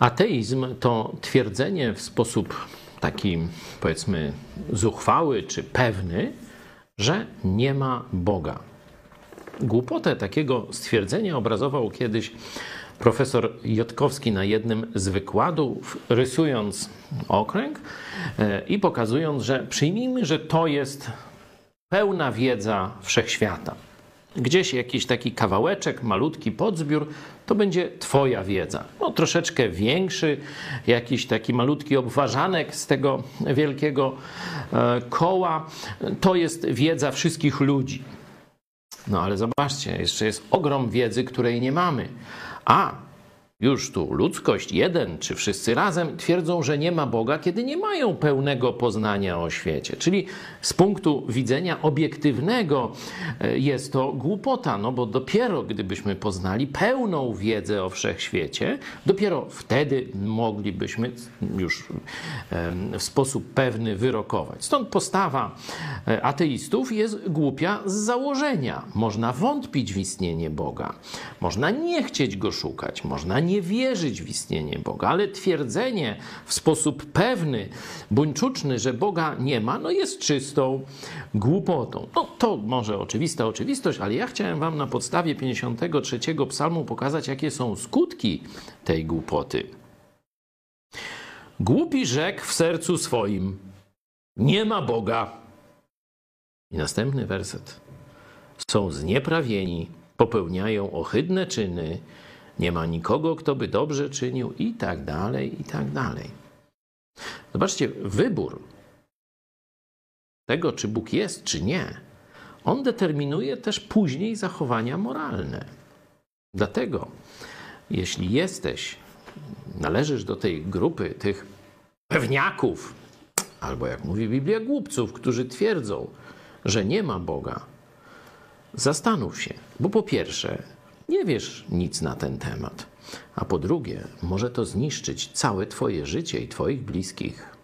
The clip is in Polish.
Ateizm to twierdzenie w sposób taki, powiedzmy, zuchwały czy pewny, że nie ma Boga. Głupotę takiego stwierdzenia obrazował kiedyś profesor Jotkowski na jednym z wykładów, rysując okręg e, i pokazując, że przyjmijmy, że to jest pełna wiedza wszechświata. Gdzieś jakiś taki kawałeczek, malutki podzbiór, to będzie Twoja wiedza. Troszeczkę większy, jakiś taki malutki obważanek z tego wielkiego e, koła, to jest wiedza wszystkich ludzi. No ale zobaczcie, jeszcze jest ogrom wiedzy, której nie mamy. A już tu ludzkość, jeden czy wszyscy razem twierdzą, że nie ma Boga, kiedy nie mają pełnego poznania o świecie. Czyli z punktu widzenia obiektywnego e, jest to głupota, no bo dopiero gdybyśmy poznali pełną wiedzę o wszechświecie, dopiero wtedy moglibyśmy już w sposób pewny wyrokować. Stąd postawa e, ateistów jest głupia z założenia. Można wątpić w istnienie Boga, można nie chcieć go szukać, można nie wierzyć w istnienie Boga, ale twierdzenie w sposób pewny, buńczuczny, że Boga nie ma, no jest czystą głupotą. No to może oczywista oczywistość, ale ja chciałem wam na podstawie 53 psalmu pokazać, jakie są skutki tej głupoty. Głupi rzekł w sercu swoim: Nie ma Boga. I następny werset. Są znieprawieni, popełniają ohydne czyny, nie ma nikogo, kto by dobrze czynił, i tak dalej, i tak dalej. Zobaczcie, wybór tego, czy Bóg jest, czy nie, on determinuje też później zachowania moralne. Dlatego, jeśli jesteś, należysz do tej grupy tych pewniaków, albo jak mówi Biblia, głupców, którzy twierdzą, że nie ma Boga, zastanów się, bo po pierwsze, nie wiesz nic na ten temat. A po drugie, może to zniszczyć całe Twoje życie i Twoich bliskich.